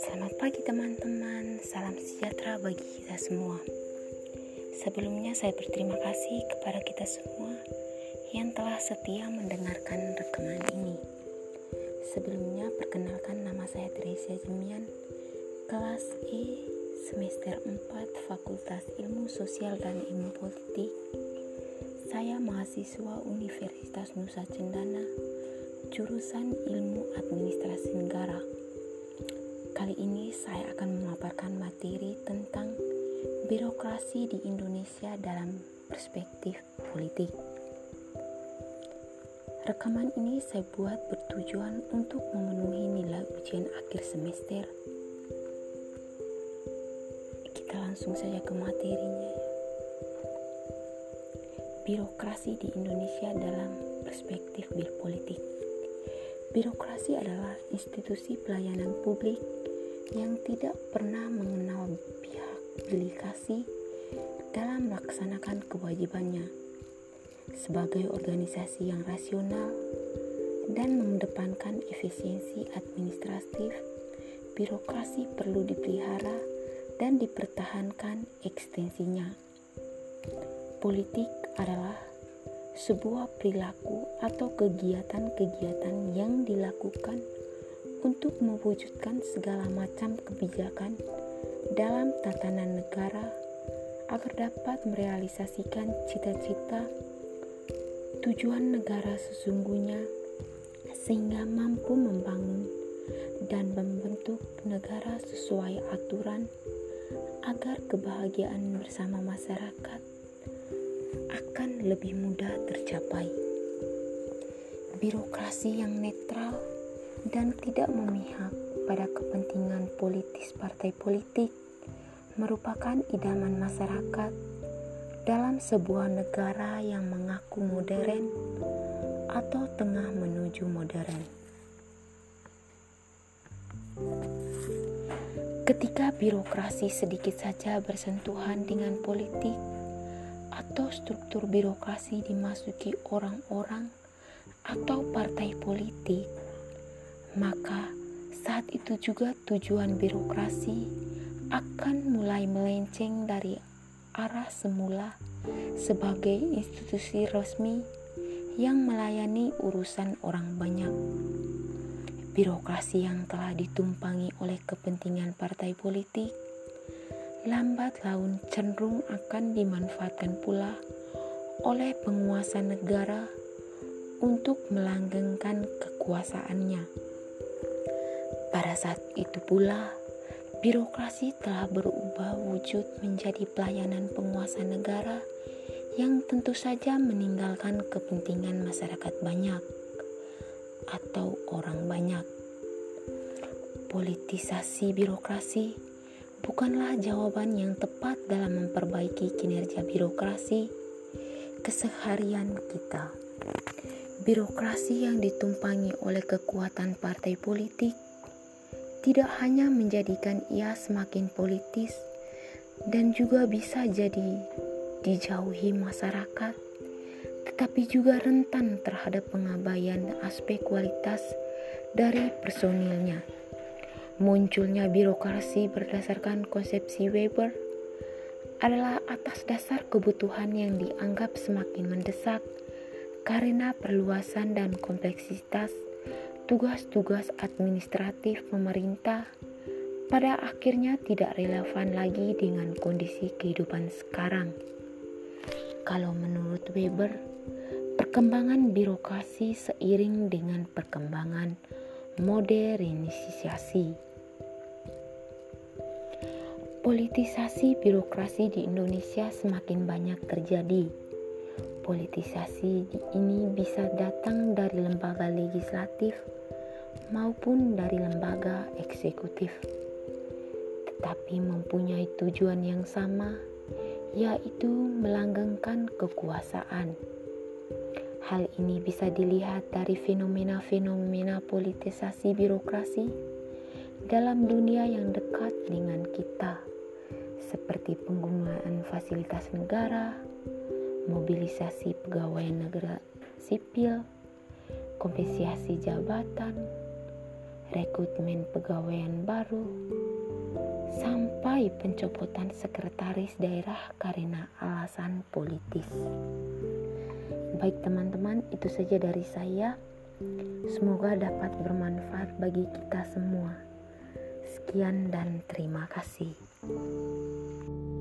Selamat pagi teman-teman, salam sejahtera bagi kita semua. Sebelumnya saya berterima kasih kepada kita semua yang telah setia mendengarkan rekaman ini. Sebelumnya perkenalkan nama saya Teresia Jemian, kelas E semester 4 Fakultas Ilmu Sosial dan Ilmu Politik. Saya mahasiswa Universitas Nusa Cendana, jurusan Ilmu Administrasi Negara. Kali ini saya akan memaparkan materi tentang birokrasi di Indonesia dalam perspektif politik. Rekaman ini saya buat bertujuan untuk memenuhi nilai ujian akhir semester langsung saja ke materinya. Birokrasi di Indonesia dalam perspektif birpolitik. Birokrasi adalah institusi pelayanan publik yang tidak pernah mengenal pihak delegasi dalam melaksanakan kewajibannya sebagai organisasi yang rasional dan mengedepankan efisiensi administratif, birokrasi perlu dipelihara dan dipertahankan ekstensinya. Politik adalah sebuah perilaku atau kegiatan-kegiatan yang dilakukan untuk mewujudkan segala macam kebijakan dalam tatanan negara agar dapat merealisasikan cita-cita tujuan negara sesungguhnya sehingga mampu membangun dan membentuk negara sesuai aturan agar kebahagiaan bersama masyarakat akan lebih mudah tercapai. Birokrasi yang netral dan tidak memihak pada kepentingan politis partai politik merupakan idaman masyarakat dalam sebuah negara yang mengaku modern atau tengah menuju modern. Ketika birokrasi sedikit saja bersentuhan dengan politik atau struktur birokrasi dimasuki orang-orang atau partai politik, maka saat itu juga tujuan birokrasi akan mulai melenceng dari arah semula sebagai institusi resmi yang melayani urusan orang banyak. Birokrasi yang telah ditumpangi oleh kepentingan partai politik, lambat laun cenderung akan dimanfaatkan pula oleh penguasa negara untuk melanggengkan kekuasaannya. Pada saat itu pula, birokrasi telah berubah wujud menjadi pelayanan penguasa negara yang tentu saja meninggalkan kepentingan masyarakat banyak atau orang banyak. Politisasi birokrasi bukanlah jawaban yang tepat dalam memperbaiki kinerja birokrasi keseharian kita. Birokrasi yang ditumpangi oleh kekuatan partai politik tidak hanya menjadikan ia semakin politis dan juga bisa jadi dijauhi masyarakat tetapi juga rentan terhadap pengabaian aspek kualitas dari personilnya. Munculnya birokrasi berdasarkan konsepsi Weber adalah atas dasar kebutuhan yang dianggap semakin mendesak karena perluasan dan kompleksitas tugas-tugas administratif pemerintah pada akhirnya tidak relevan lagi dengan kondisi kehidupan sekarang. Kalau menurut Weber, Perkembangan birokrasi seiring dengan perkembangan modernisasi. Politisasi birokrasi di Indonesia semakin banyak terjadi. Politisasi ini bisa datang dari lembaga legislatif maupun dari lembaga eksekutif, tetapi mempunyai tujuan yang sama, yaitu melanggengkan kekuasaan. Hal ini bisa dilihat dari fenomena-fenomena politisasi birokrasi dalam dunia yang dekat dengan kita, seperti penggunaan fasilitas negara, mobilisasi pegawai negara sipil, kompensasi jabatan, rekrutmen pegawaian baru, sampai pencopotan sekretaris daerah karena alasan politis. Baik teman-teman, itu saja dari saya. Semoga dapat bermanfaat bagi kita semua. Sekian dan terima kasih. Thank you.